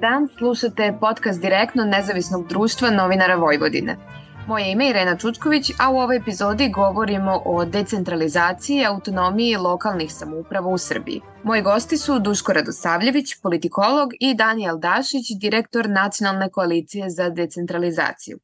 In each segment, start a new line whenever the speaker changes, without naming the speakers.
dan, slušate podcast direktno Nezavisnog društva novinara Vojvodine. Moje ime je Irena Čučković, a u ovoj epizodi govorimo o decentralizaciji i autonomiji lokalnih samouprava u Srbiji. Moji gosti su Duško Radosavljević, politikolog i Daniel Dašić, direktor Nacionalne koalicije za decentralizaciju.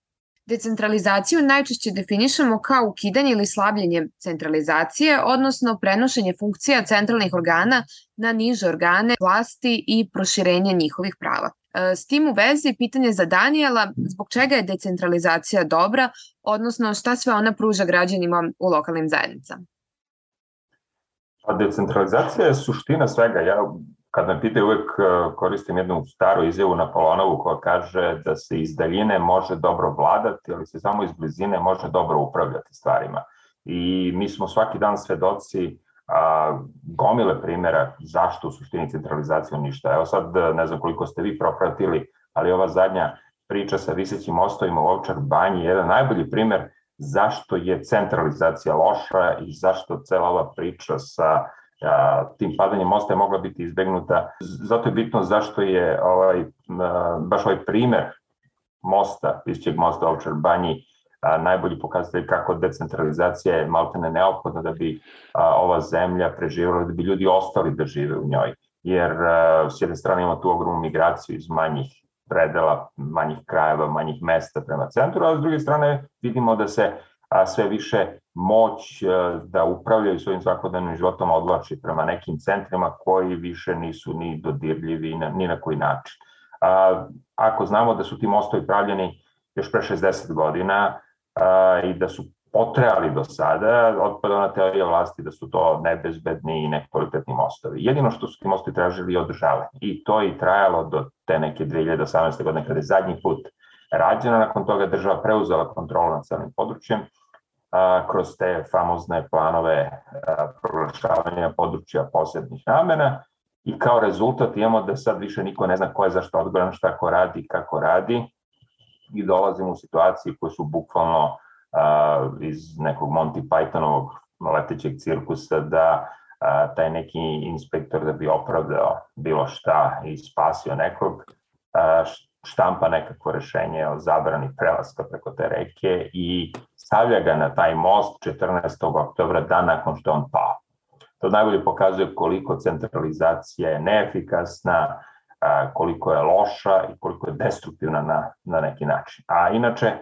Decentralizaciju najčešće definišemo kao ukidanje ili slabljenje centralizacije, odnosno prenošenje funkcija centralnih organa na niže organe vlasti i proširenje njihovih prava. E, s tim u vezi pitanje za Danijela, zbog čega je decentralizacija dobra, odnosno šta sve ona pruža građanima u lokalnim zajednicama?
Pa decentralizacija je suština svega. Ja kad me pitaju uvek e, koristim jednu staru izjavu Napoleonovu koja kaže da se iz daljine može dobro vladati, ali se samo iz blizine može dobro upravljati stvarima. I mi smo svaki dan svedoci a, gomile primjera zašto u suštini centralizacija ništa. Evo sad ne znam koliko ste vi propratili, ali ova zadnja priča sa visećim mostovima u Ovčar banji je jedan najbolji primer zašto je centralizacija loša i zašto cela ova priča sa a, tim padanjem mosta je mogla biti izbegnuta. Zato je bitno zašto je ovaj, a, baš ovaj primer mosta, Visećeg mosta u Ovčar banji, a, najbolji pokazatelj kako decentralizacija je maltene neophodna da bi a, ova zemlja preživjela, da bi ljudi ostali da žive u njoj. Jer a, s jedne strane ima tu ogromnu migraciju iz manjih predela, manjih krajeva, manjih mesta prema centru, a s druge strane vidimo da se a, sve više moć a, da upravljaju svojim svakodnevnim životom odlači prema nekim centrima koji više nisu ni dodirljivi na, ni na koji način. A, ako znamo da su ti mostovi pravljeni još pre 60 godina, a, i da su potreali do sada, otpada na teorija vlasti da su to nebezbedni i nekvalitetni mostovi. Jedino što su ti mostovi tražili je održavanje. I to je trajalo do te neke 2018. godine kada je zadnji put rađeno. Nakon toga država preuzela kontrolu nad celim područjem a, kroz te famozne planove a, proglašavanja područja posebnih namena i kao rezultat imamo da sad više niko ne zna ko je zašto odgovoran, šta ko radi, kako radi i dolazimo u situaciji koje su bukvalno uh, iz nekog Monty Pythonovog letećeg cirkusa da uh, taj neki inspektor da bi opravdao bilo šta i spasio nekog, uh, štampa nekako rešenje o zabrani prelaska preko te reke i stavlja ga na taj most 14. oktobra dan nakon što on pao. To najbolje pokazuje koliko centralizacija je neefikasna, a, koliko je loša i koliko je destruktivna na, na neki način. A inače,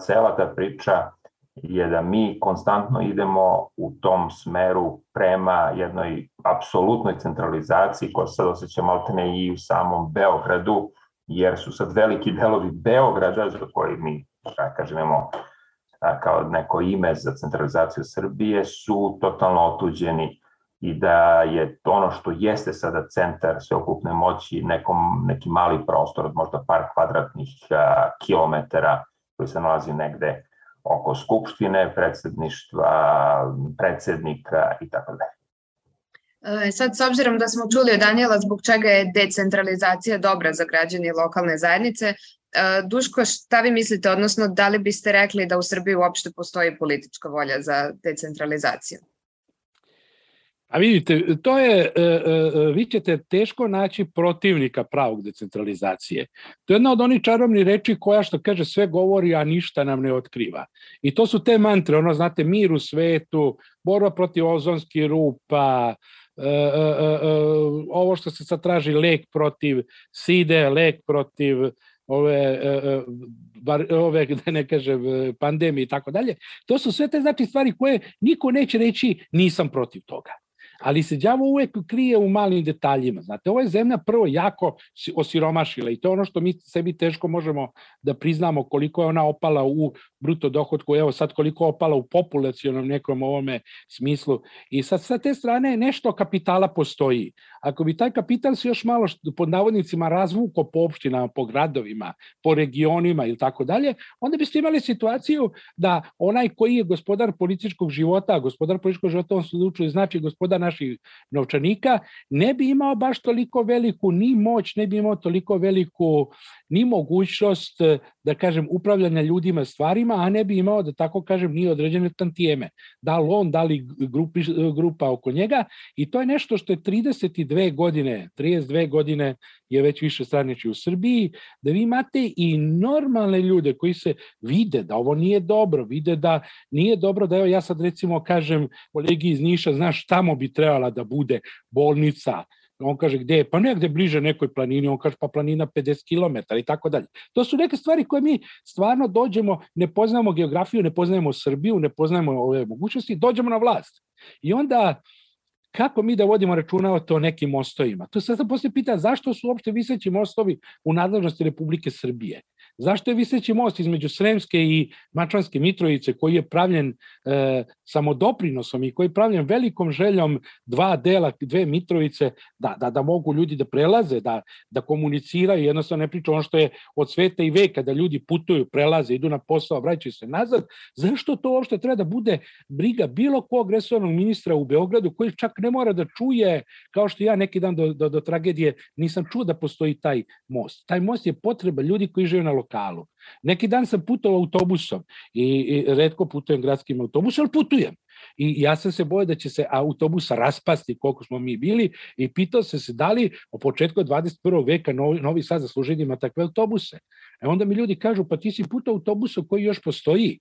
cela ta priča je da mi konstantno idemo u tom smeru prema jednoj apsolutnoj centralizaciji koja sad osjeća maltene i u samom Beogradu, jer su sad veliki delovi Beograda, za koji mi, da kažem, imamo kao neko ime za centralizaciju Srbije, su totalno otuđeni i da je ono što jeste sada centar sveokupne moći nekom, neki mali prostor od možda par kvadratnih a, kilometara koji se nalazi negde oko skupštine, predsedništva, predsednika i tako dalje.
E, sad, s obzirom da smo čuli od Danijela zbog čega je decentralizacija dobra za građani lokalne zajednice, e, Duško, šta vi mislite, odnosno da li biste rekli da u Srbiji uopšte postoji politička volja za decentralizaciju?
A vidite, to je, e, e, e, vi ćete teško naći protivnika pravog decentralizacije. To je jedna od onih čarobnih reči koja što kaže sve govori, a ništa nam ne otkriva. I to su te mantre, ono znate, mir u svetu, borba protiv ozonskih rupa, ovo što se sad traži lek protiv side, lek protiv ove, ove da ne kažem, pandemije i tako dalje. To su sve te znači stvari koje niko neće reći nisam protiv toga ali se đavo uvek krije u malim detaljima. Znate, ovo je zemlja prvo jako osiromašila i to je ono što mi sebi teško možemo da priznamo koliko je ona opala u bruto dohodku, evo sad koliko opala u populacijonom nekom ovome smislu. I sad sa te strane nešto kapitala postoji. Ako bi taj kapital se još malo pod navodnicima razvuko po opštinama, po gradovima, po regionima ili tako dalje, onda biste imali situaciju da onaj koji je gospodar političkog života, gospodar političkog života on slučaju znači gospodar naših novčanika, ne bi imao baš toliko veliku ni moć, ne bi imao toliko veliku ni mogućnost, da kažem, upravljanja ljudima stvarima, a ne bi imao, da tako kažem, ni određene tantijeme. Da li on, da li grupi, grupa oko njega i to je nešto što je 32 32 godine, 32 godine je već više straniči u Srbiji, da vi imate i normalne ljude koji se vide da ovo nije dobro, vide da nije dobro da evo ja sad recimo kažem kolegi iz Niša, znaš tamo bi trebala da bude bolnica, on kaže gde je, pa negde bliže nekoj planini, on kaže pa planina 50 km i tako dalje. To su neke stvari koje mi stvarno dođemo, ne poznajemo geografiju, ne poznajemo Srbiju, ne poznajemo ove mogućnosti, dođemo na vlast. I onda kako mi da vodimo računa o to nekim mostovima? To se sad posle pita zašto su uopšte viseći mostovi u nadležnosti Republike Srbije? Zašto je viseći most između Sremske i Mačvanske Mitrovice koji je pravljen e, samodoprinosom i koji je pravljen velikom željom dva dela, dve Mitrovice da, da, da mogu ljudi da prelaze, da, da komuniciraju, jednostavno ne priča ono što je od sveta i veka, da ljudi putuju, prelaze, idu na posao, vraćaju se nazad. Zašto to uopšte treba da bude briga bilo kog resornog ministra u Beogradu koji čak ne mora da čuje, kao što ja neki dan do, do, do tragedije nisam čuo da postoji taj most. Taj most je potreba ljudi koji žive na. Neki dan sam putovao autobusom i, i redko putujem gradskim autobusom, ali putujem. I ja sam se bojao da će se autobus raspasti koliko smo mi bili i pitao se se da li o početku 21. veka Novi, Novi Sad zasluži da ima takve autobuse. E onda mi ljudi kažu, pa ti si putao autobusom koji još postoji.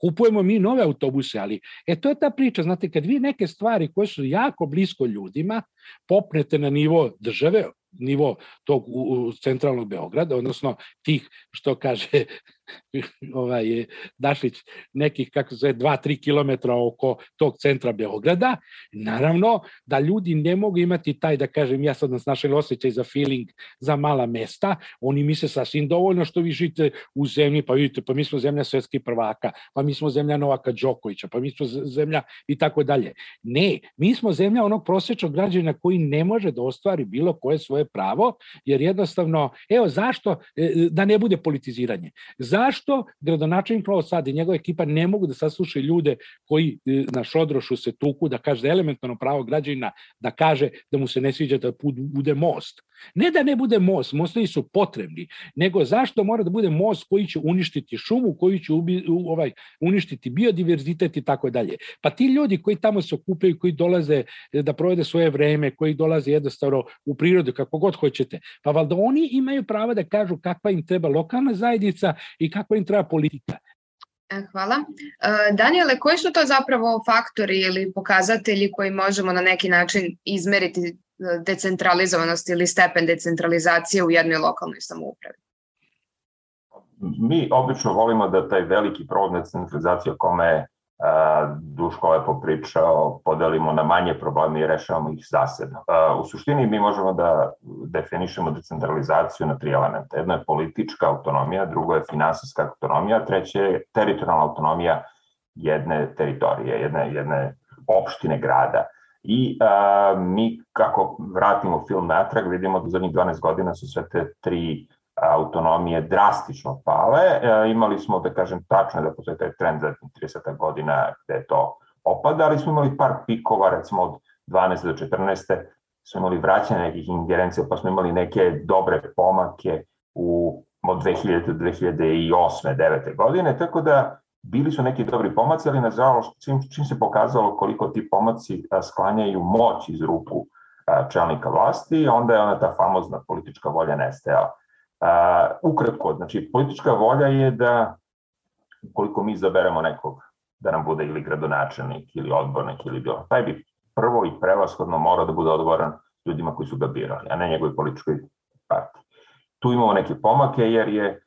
Kupujemo mi nove autobuse, ali e to je ta priča, znate, kad vi neke stvari koje su jako blisko ljudima popnete na nivo države, nivo tog u, u centralnog Beograda, odnosno tih, što kaže ovaj, Dašlić, nekih, kako se zove, 2-3 km oko tog centra Beograda, naravno da ljudi ne mogu imati taj, da kažem, ja sad nas našel osjećaj za feeling za mala mesta, oni misle sasvim dovoljno što vi žite u zemlji, pa vidite, pa mi smo zemlja svetskih prvaka, pa mi smo zemlja Novaka Đokovića, pa mi smo zemlja i tako dalje. Ne, mi smo zemlja onog prosječnog građana koji ne može da ostvari bilo koje svoje pravo, jer jednostavno, evo zašto, e, da ne bude politiziranje. Zašto gradonačelnik Novo Sad i njegova ekipa ne mogu da saslušaju ljude koji e, na šodrošu se tuku, da kaže da elementarno pravo građanina da kaže da mu se ne sviđa da bude most. Ne da ne bude most, mostovi su potrebni, nego zašto mora da bude most koji će uništiti šumu, koji će ubi, ovaj, uništiti biodiverzitet i tako dalje. Pa ti ljudi koji tamo se okupaju, koji dolaze e, da provede svoje vreme, koji dolaze jednostavno u prirodu, kako god hoćete, pa valjda oni imaju pravo da kažu kakva im treba lokalna zajednica i kakva im treba politika.
E, hvala. E, Daniele, koji su to zapravo faktori ili pokazatelji koji možemo na neki način izmeriti decentralizovanost ili stepen decentralizacije u jednoj lokalnoj samoupravi?
Mi obično volimo da taj veliki problem decentralizacije o kome Duško je popričao, podelimo na manje probleme i rešavamo ih zasebno. U suštini mi možemo da definišemo decentralizaciju na tri elementa. Jedno je politička autonomija, drugo je finansijska autonomija, treće je teritorijalna autonomija jedne teritorije, jedne, jedne opštine grada. I a, mi kako vratimo film natrag vidimo da zadnjih 12 godina su sve te tri autonomije drastično pale. E, imali smo, da kažem, tačno da postoje taj trend za 30 godina gde to opada, ali smo imali par pikova, recimo od 12 do 14 smo imali vraćanje nekih ingerencija, pa smo imali neke dobre pomake u od 2000 do 2008. 9. godine, tako da bili su neki dobri pomaci, ali nažalost čim, čim se pokazalo koliko ti pomaci sklanjaju moć iz ruku čelnika vlasti, onda je ona ta famozna politička volja nestajala. Ukratko, znači politička volja je da koliko mi izaberemo nekog da nam bude ili gradonačelnik ili odbornik ili bilo, taj bi prvo i prevashodno morao da bude odgovoran ljudima koji su ga birali, a ne njegovoj političkoj partiji. Tu imamo neke pomake jer je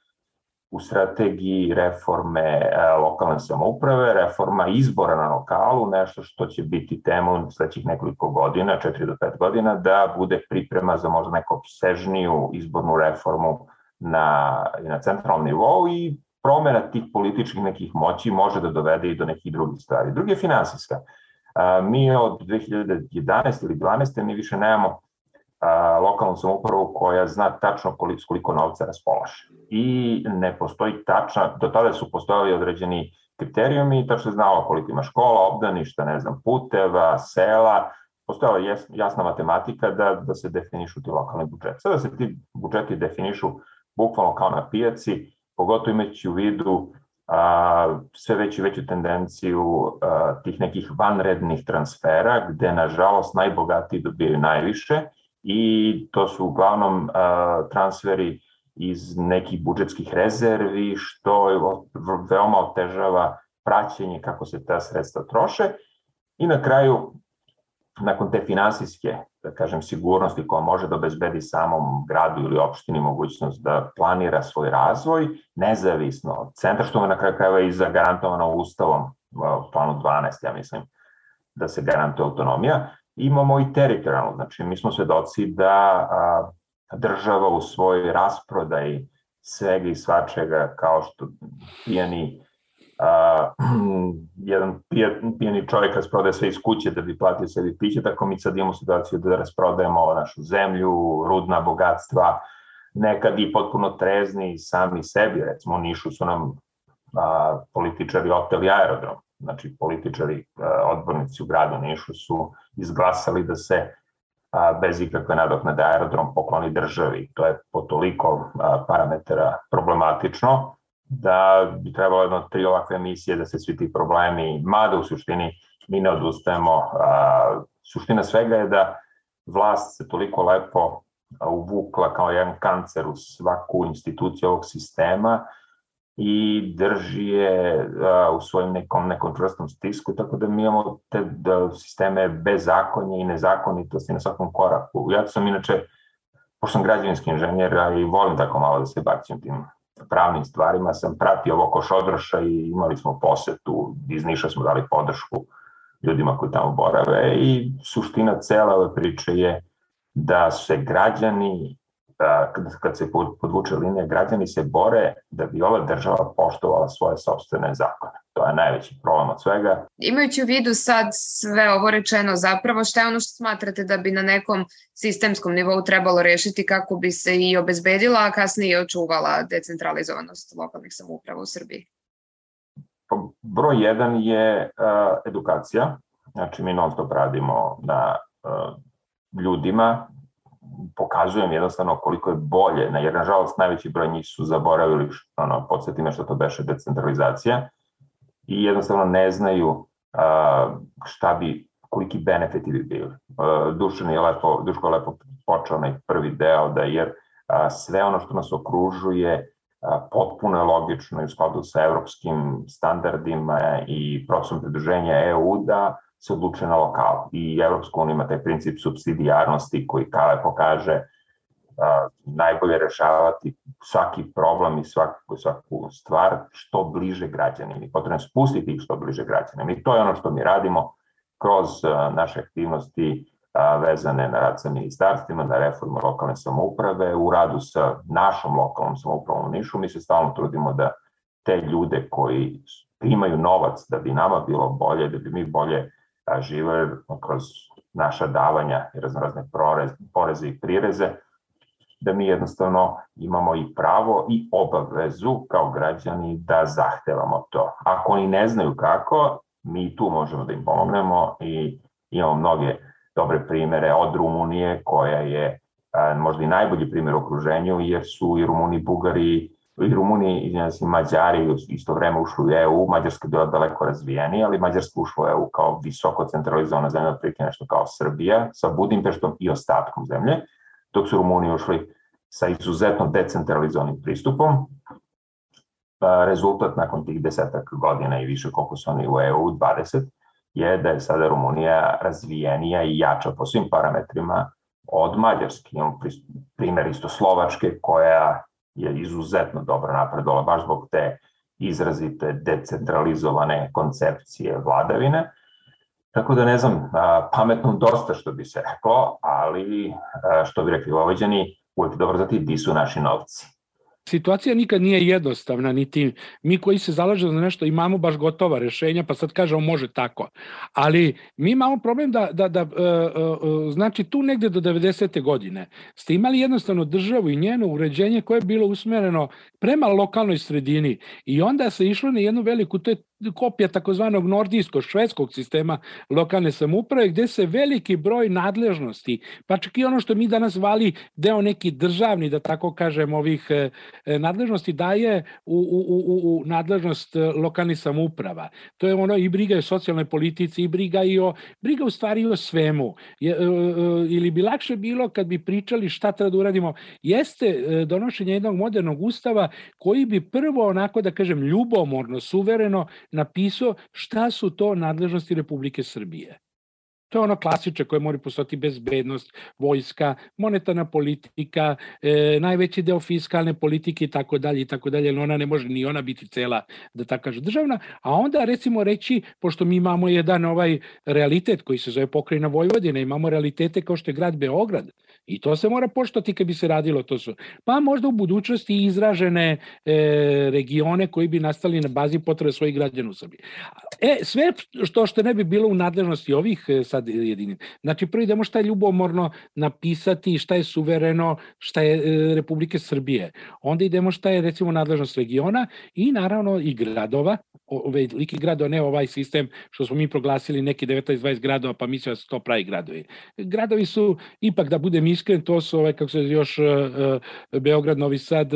u strategiji reforme e, lokalne samouprave, reforma izbora na lokalu, nešto što će biti temu sledećih nekoliko godina, 4 do 5 godina, da bude priprema za možda neku obsežniju izbornu reformu na, na centralnom nivou i promena tih političkih nekih moći može da dovede i do nekih drugih stvari. Drugi je finansijska. Mi od 2011. ili 12. mi više nemamo lokalnu samoupravu koja zna tačno koliko, koliko novca raspolaže. I ne postoji tačna, do tada su postojali određeni kriterijumi tačno znalo koliko ima škola, obdaništa, ne znam, puteva, sela, postojala jasna matematika da, da se definišu ti lokalni budžeti. Sada se ti budžeti definišu bukvalno kao na pijaci, pogotovo imajući u vidu a, sve veću veću tendenciju a, tih nekih vanrednih transfera, gde nažalost najbogatiji dobijaju najviše i to su uglavnom transferi iz nekih budžetskih rezervi, što veoma otežava praćenje kako se ta sredstva troše. I na kraju, nakon te finansijske, da kažem, sigurnosti koja može da obezbedi samom gradu ili opštini mogućnost da planira svoj razvoj, nezavisno od centra, što na kraju krajeva i zagarantovano ustavom, planu 12, ja mislim, da se garantuje autonomija, imamo i teritorijalno, znači mi smo svedoci da a, država u svojoj rasprodaji svega i svačega kao što pijani a, jedan pijani čovjek rasprodaje sve iz kuće da bi platio sebi piće, tako mi sad imamo situaciju da rasprodajemo našu zemlju, rudna bogatstva, nekad i potpuno trezni sami sebi, recimo u Nišu su nam a, političari oteli aerodrom, znači političari, a, odbornici u gradu Nišu su izglasali da se bez ikakve nadoknade aerodrom pokloni državi. To je po toliko parametara problematično da bi trebalo jedno tri ovakve emisije da se svi ti problemi, mada u suštini mi ne odustajemo. Suština svega je da vlast se toliko lepo uvukla kao jedan kancer u svaku instituciju ovog sistema i drži je u svojim nekom, nekom čvrstom stisku, tako da mi imamo te da, sisteme bezakonje i nezakonitosti na svakom koraku. Ja sam inače, pošto sam građevinski inženjer, a i volim tako malo da se bacim tim pravnim stvarima, sam pratio ovo Košodroša i imali smo posetu, iz Niša smo dali podršku ljudima koji tamo borave i suština cele ove priče je da se građani kad, kad se podvuče linija, građani se bore da bi ova država poštovala svoje sobstvene zakone. To je najveći problem od svega.
Imajući u vidu sad sve ovo rečeno zapravo, šta je ono što smatrate da bi na nekom sistemskom nivou trebalo rešiti kako bi se i obezbedila, a kasnije očuvala decentralizovanost lokalnih samouprava u Srbiji?
Pa, broj jedan je uh, edukacija. Znači, mi non stop radimo na uh, ljudima, pokazujem jednostavno koliko je bolje, na jer nažalost najveći broj njih su zaboravili, ono, podsjeti me što to beše decentralizacija i jednostavno ne znaju a, šta bi, koliki benefiti bi bili. Dušan je lepo, Duško je lepo počeo onaj prvi deo da jer a, sve ono što nas okružuje a, potpuno je logično i u skladu sa evropskim standardima i procesom pridruženja EU da se odluče na lokal. I Evropska unija ima taj princip subsidijarnosti koji kao pokaže a, najbolje rešavati svaki problem i svaku, svaku stvar što bliže građanima i potrebno spustiti ih što bliže građanima. I to je ono što mi radimo kroz a, naše aktivnosti a, vezane na rad sa ministarstvima, na reformu lokalne samouprave, u radu sa našom lokalnom samoupravom u Nišu. Mi se stalno trudimo da te ljude koji imaju novac da bi nama bilo bolje, da bi mi bolje a žive kroz naša davanja i raznorazne poreze i prireze, da mi jednostavno imamo i pravo i obavezu kao građani da zahtevamo to. Ako oni ne znaju kako, mi tu možemo da im pomognemo i imamo mnoge dobre primere od Rumunije koja je možda i najbolji primer u okruženju jer su i Rumuni i Bugari i Rumuni i znači, Mađari isto vreme ušli u EU, Mađarska je bila daleko razvijeni, ali Mađarska ušla u EU kao visoko centralizovana zemlja, otprilike nešto kao Srbija, sa Budimpeštom i ostatkom zemlje, dok su Rumuni ušli sa izuzetno decentralizovanim pristupom. Pa, rezultat nakon tih desetak godina i više koliko su oni u EU, 20, je da je sada Rumunija razvijenija i jača po svim parametrima od Mađarske. Imamo primer isto Slovačke koja je izuzetno dobro napredovala baš zbog te izrazite decentralizovane koncepcije vladavine. Tako da ne znam, pametno dosta što bi se reklo, ali što bi rekli Vojvođani, uvek dobro znati di su naši novci.
Situacija nikad nije jednostavna, niti mi koji se zalažemo za nešto imamo baš gotova rešenja, pa sad kažemo može tako. Ali mi imamo problem da, da, da uh, uh, znači tu negde do 90. godine ste imali jednostavno državu i njeno uređenje koje je bilo usmereno prema lokalnoj sredini i onda se išlo na jednu veliku, to je kopija takozvanog nordijsko-švedskog sistema lokalne samuprave, gde se veliki broj nadležnosti, pa čak i ono što mi danas vali deo neki državni, da tako kažem, ovih nadležnosti daje u, u, u, u nadležnost lokalnih samuprava. To je ono i briga o socijalnoj politici, i briga i o, briga u stvari o svemu. Je, ili bi lakše bilo kad bi pričali šta treba da uradimo, jeste donošenje jednog modernog ustava koji bi prvo onako da kažem ljubomorno, suvereno napisao šta su to nadležnosti Republike Srbije. To je ono klasiče koje mora postati bezbednost, vojska, monetarna politika, e, najveći deo fiskalne politike i tako dalje i tako dalje, ona ne može ni ona biti cela, da tako kaže, državna, a onda recimo reći, pošto mi imamo jedan ovaj realitet koji se zove pokrajina Vojvodine, imamo realitete kao što je grad Beograd, I to se mora poštovati kad bi se radilo to su. Pa možda u budućnosti izražene e, regione koji bi nastali na bazi potrebe svojih građana u Srbiji. E, sve što što ne bi bilo u nadležnosti ovih e, sad jedinim. Znači, prvo idemo šta je ljubomorno napisati, šta je suvereno, šta je e, Republike Srbije. Onda idemo šta je recimo nadležnost regiona i naravno i gradova, ove liki gradova, ne ovaj sistem što smo mi proglasili neki 19-20 gradova, pa mislimo da su to pravi gradovi. Gradovi su, ipak da budem iskren, to su ovaj, kako se još uh, Beograd, Novi Sad,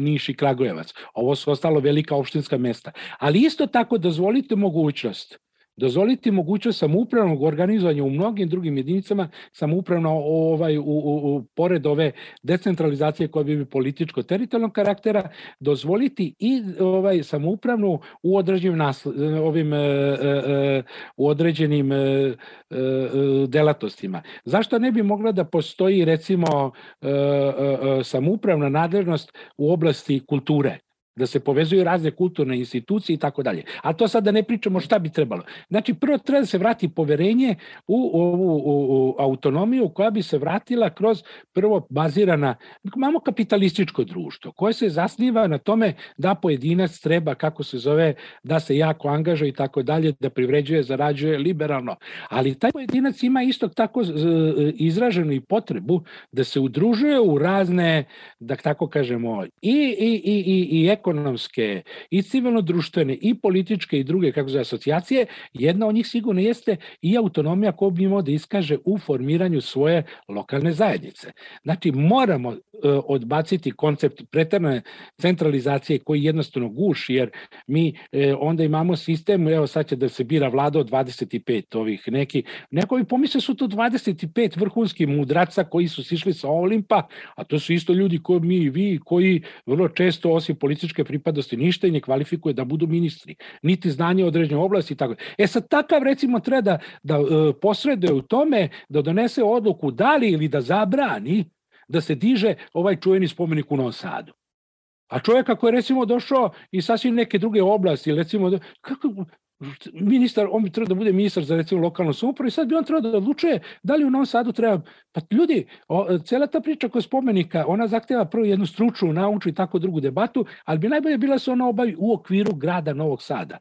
Niš i Kragujevac. Ovo su ostalo velika opštinska mesta. Ali isto tako dozvolite mogućnost dozvoliti mogućnost samoupravnog organizovanja u mnogim drugim jedinicama samoupravno ovaj, u, u, u, pored ove decentralizacije koja bi političko teritorijalnog karaktera, dozvoliti i ovaj samoupravnu u određenim nasl, ovim e, e, e, u određenim e, e, delatnostima. Zašto ne bi mogla da postoji recimo e, e, samoupravna nadležnost u oblasti kulture? Da se povezuju razne kulturne institucije i tako dalje. A to sad da ne pričamo šta bi trebalo. Znači, prvo treba da se vrati poverenje u ovu u, autonomiju koja bi se vratila kroz prvo bazirana, imamo kapitalističko društvo koje se zasniva na tome da pojedinac treba, kako se zove, da se jako angažuje i tako dalje, da privređuje, zarađuje liberalno. Ali taj pojedinac ima isto tako izraženu i potrebu da se udružuje u razne, da tako kažemo, i, i, i, i, i ekonomske i civilno-društvene i političke i druge kako zove asocijacije, jedna od njih sigurno jeste i autonomija koju bi imao da iskaže u formiranju svoje lokalne zajednice. Znači moramo e, odbaciti koncept pretrane centralizacije koji jednostavno guši jer mi e, onda imamo sistem, evo sad će da se bira vlada od 25 ovih neki, neko bi pomisle su to 25 vrhunskih mudraca koji su sišli sa Olimpa, a to su isto ljudi koji mi i vi koji vrlo često osim političke političke pripadnosti ništa i ne kvalifikuje da budu ministri, niti znanje određene oblasti i tako. E sad takav recimo treba da, da e, posreduje u tome da donese odluku da li ili da zabrani da se diže ovaj čuveni spomenik u Novom Sadu. A čovjek ako je recimo došao i sasvim neke druge oblasti, recimo, kako, ministar, on bi trebao da bude ministar za recimo lokalnu samoupravu i sad bi on trebao da odlučuje da li u Novom Sadu treba, pa ljudi, o, cela ta priča koja spomenika, ona zahteva prvo jednu stručnu, nauču i tako drugu debatu, ali bi najbolje bila da se ona obavi u okviru grada Novog Sada.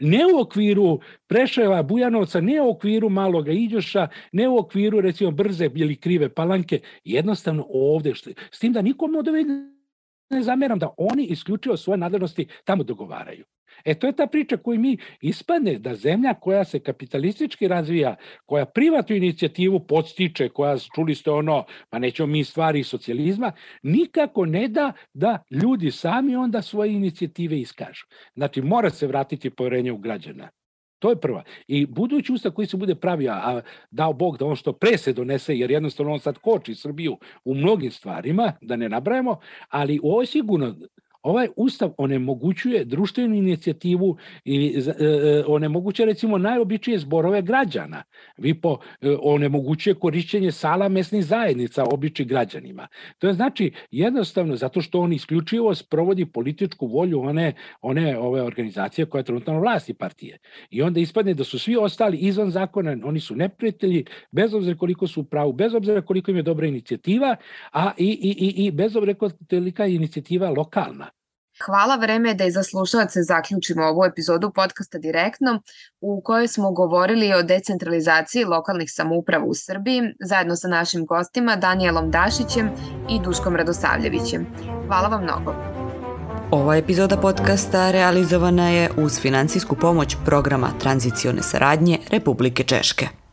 Ne u okviru Preševa, Bujanovca, ne u okviru Maloga Iđoša, ne u okviru recimo brze ili krive palanke, jednostavno ovde, što, s tim da nikom od ove ne zameram da oni isključivo svoje nadležnosti tamo dogovaraju. E to je ta priča koju mi ispadne da zemlja koja se kapitalistički razvija, koja privatnu inicijativu podstiče, koja čuli ste ono, pa nećemo mi stvari socijalizma, nikako ne da da ljudi sami onda svoje inicijative iskažu. Znači mora se vratiti poverenje u građana. To je prva. I budući ustav koji se bude pravio, a dao Bog da on što pre se donese, jer jednostavno on sad koči Srbiju u mnogim stvarima, da ne nabrajemo, ali ovo je sigurno Ovaj ustav onemogućuje društvenu inicijativu i e, e, onemogućuje recimo najobičnije zborove građana. Vi po e, onemogućuje korišćenje sala mesnih zajednica običnim građanima. To je znači jednostavno zato što on isključivo sprovodi političku volju one one ove organizacije koja je trenutno vlasti partije. I onda ispadne da su svi ostali izvan zakona, oni su neprijatelji, bez obzira koliko su u pravu, bez obzira koliko im je dobra inicijativa, a i, i, i, i bez obzira koliko je inicijativa lokalna.
Hvala, vreme je da i za slušalce zaključimo ovu epizodu podcasta direktno u kojoj smo govorili o decentralizaciji lokalnih samouprava u Srbiji zajedno sa našim gostima Danielom Dašićem i Duškom Radosavljevićem. Hvala vam mnogo.
Ova epizoda podcasta realizovana je uz financijsku pomoć programa tranzicione saradnje Republike Češke.